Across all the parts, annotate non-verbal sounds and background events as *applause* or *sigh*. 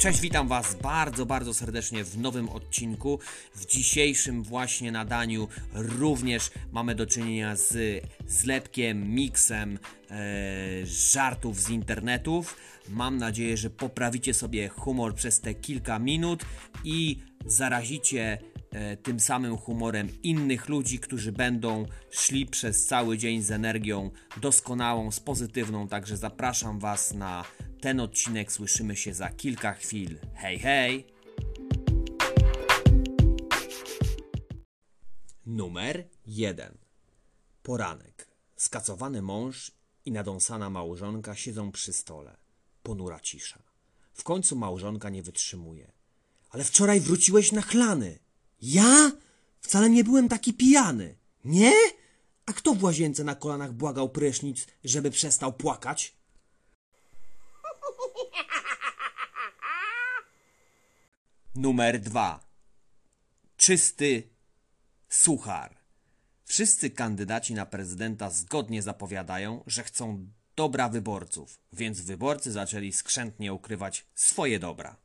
Cześć, witam Was bardzo, bardzo serdecznie w nowym odcinku. W dzisiejszym właśnie nadaniu również mamy do czynienia z zlepkiem, miksem e, żartów z internetów. Mam nadzieję, że poprawicie sobie humor przez te kilka minut i zarazicie e, tym samym humorem innych ludzi, którzy będą szli przez cały dzień z energią doskonałą, z pozytywną. Także zapraszam Was na ten odcinek. Słyszymy się za kilka chwil. Hej, hej! Numer 1. Poranek. Skacowany mąż i nadąsana małżonka siedzą przy stole. Ponura cisza. W końcu małżonka nie wytrzymuje. Ale wczoraj wróciłeś nachlany. Ja? Wcale nie byłem taki pijany. Nie? A kto w łazience na kolanach błagał prysznic, żeby przestał płakać? Numer 2. Czysty suchar. Wszyscy kandydaci na prezydenta zgodnie zapowiadają, że chcą dobra wyborców, więc wyborcy zaczęli skrzętnie ukrywać swoje dobra.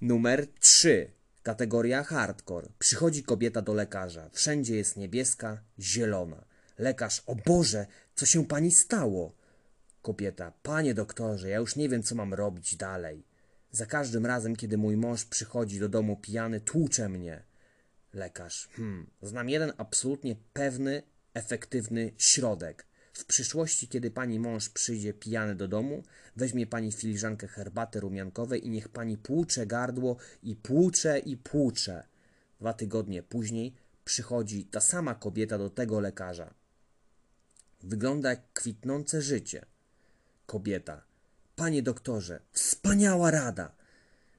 Numer 3. Kategoria hardcore. Przychodzi kobieta do lekarza. Wszędzie jest niebieska, zielona. Lekarz, o Boże, co się pani stało? Kobieta, panie doktorze, ja już nie wiem, co mam robić dalej. Za każdym razem, kiedy mój mąż przychodzi do domu pijany, tłucze mnie. Lekarz, hmm, znam jeden absolutnie pewny, efektywny środek. W przyszłości, kiedy pani mąż przyjdzie pijany do domu, weźmie pani filiżankę herbaty rumiankowej i niech pani płucze gardło i płucze i płucze. Dwa tygodnie później przychodzi ta sama kobieta do tego lekarza. Wygląda jak kwitnące życie. Kobieta. Panie doktorze, wspaniała rada.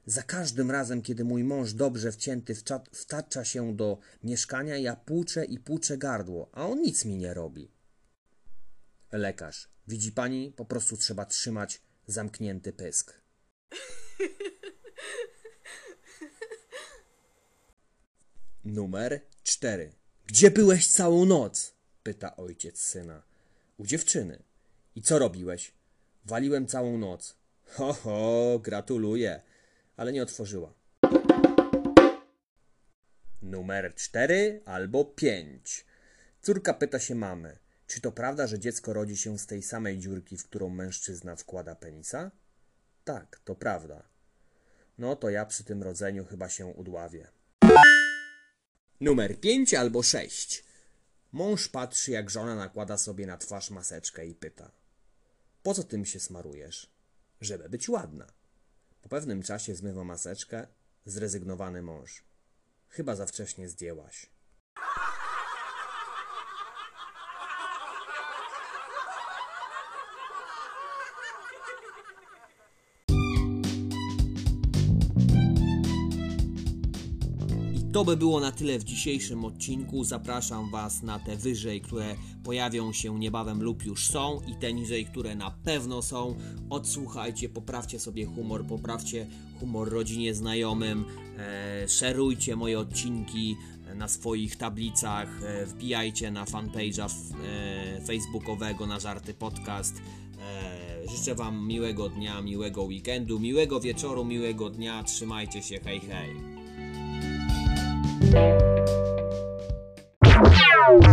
Za każdym razem, kiedy mój mąż dobrze wcięty wtacza się do mieszkania, ja płuczę i płuczę gardło, a on nic mi nie robi. Lekarz. Widzi pani, po prostu trzeba trzymać zamknięty pysk. *laughs* Numer 4. Gdzie byłeś całą noc? pyta ojciec syna. U dziewczyny. I co robiłeś? Waliłem całą noc. Ho, ho, gratuluję, ale nie otworzyła. Numer 4 albo 5. Córka pyta się mamy, czy to prawda, że dziecko rodzi się z tej samej dziurki, w którą mężczyzna wkłada penisa? Tak, to prawda. No to ja przy tym rodzeniu chyba się udławię. Numer 5 albo 6. Mąż patrzy, jak żona nakłada sobie na twarz maseczkę i pyta: Po co tym się smarujesz? Żeby być ładna. Po pewnym czasie zmywa maseczkę, zrezygnowany mąż. Chyba za wcześnie zdjęłaś. To by było na tyle w dzisiejszym odcinku. Zapraszam Was na te wyżej, które pojawią się niebawem lub już są, i te niżej, które na pewno są. Odsłuchajcie, poprawcie sobie humor, poprawcie humor rodzinie, znajomym, e, szerujcie moje odcinki na swoich tablicach, e, wbijajcie na fanpage'a e, facebookowego na Żarty Podcast. E, życzę Wam miłego dnia, miłego weekendu, miłego wieczoru, miłego dnia. Trzymajcie się, hej hej. Wow.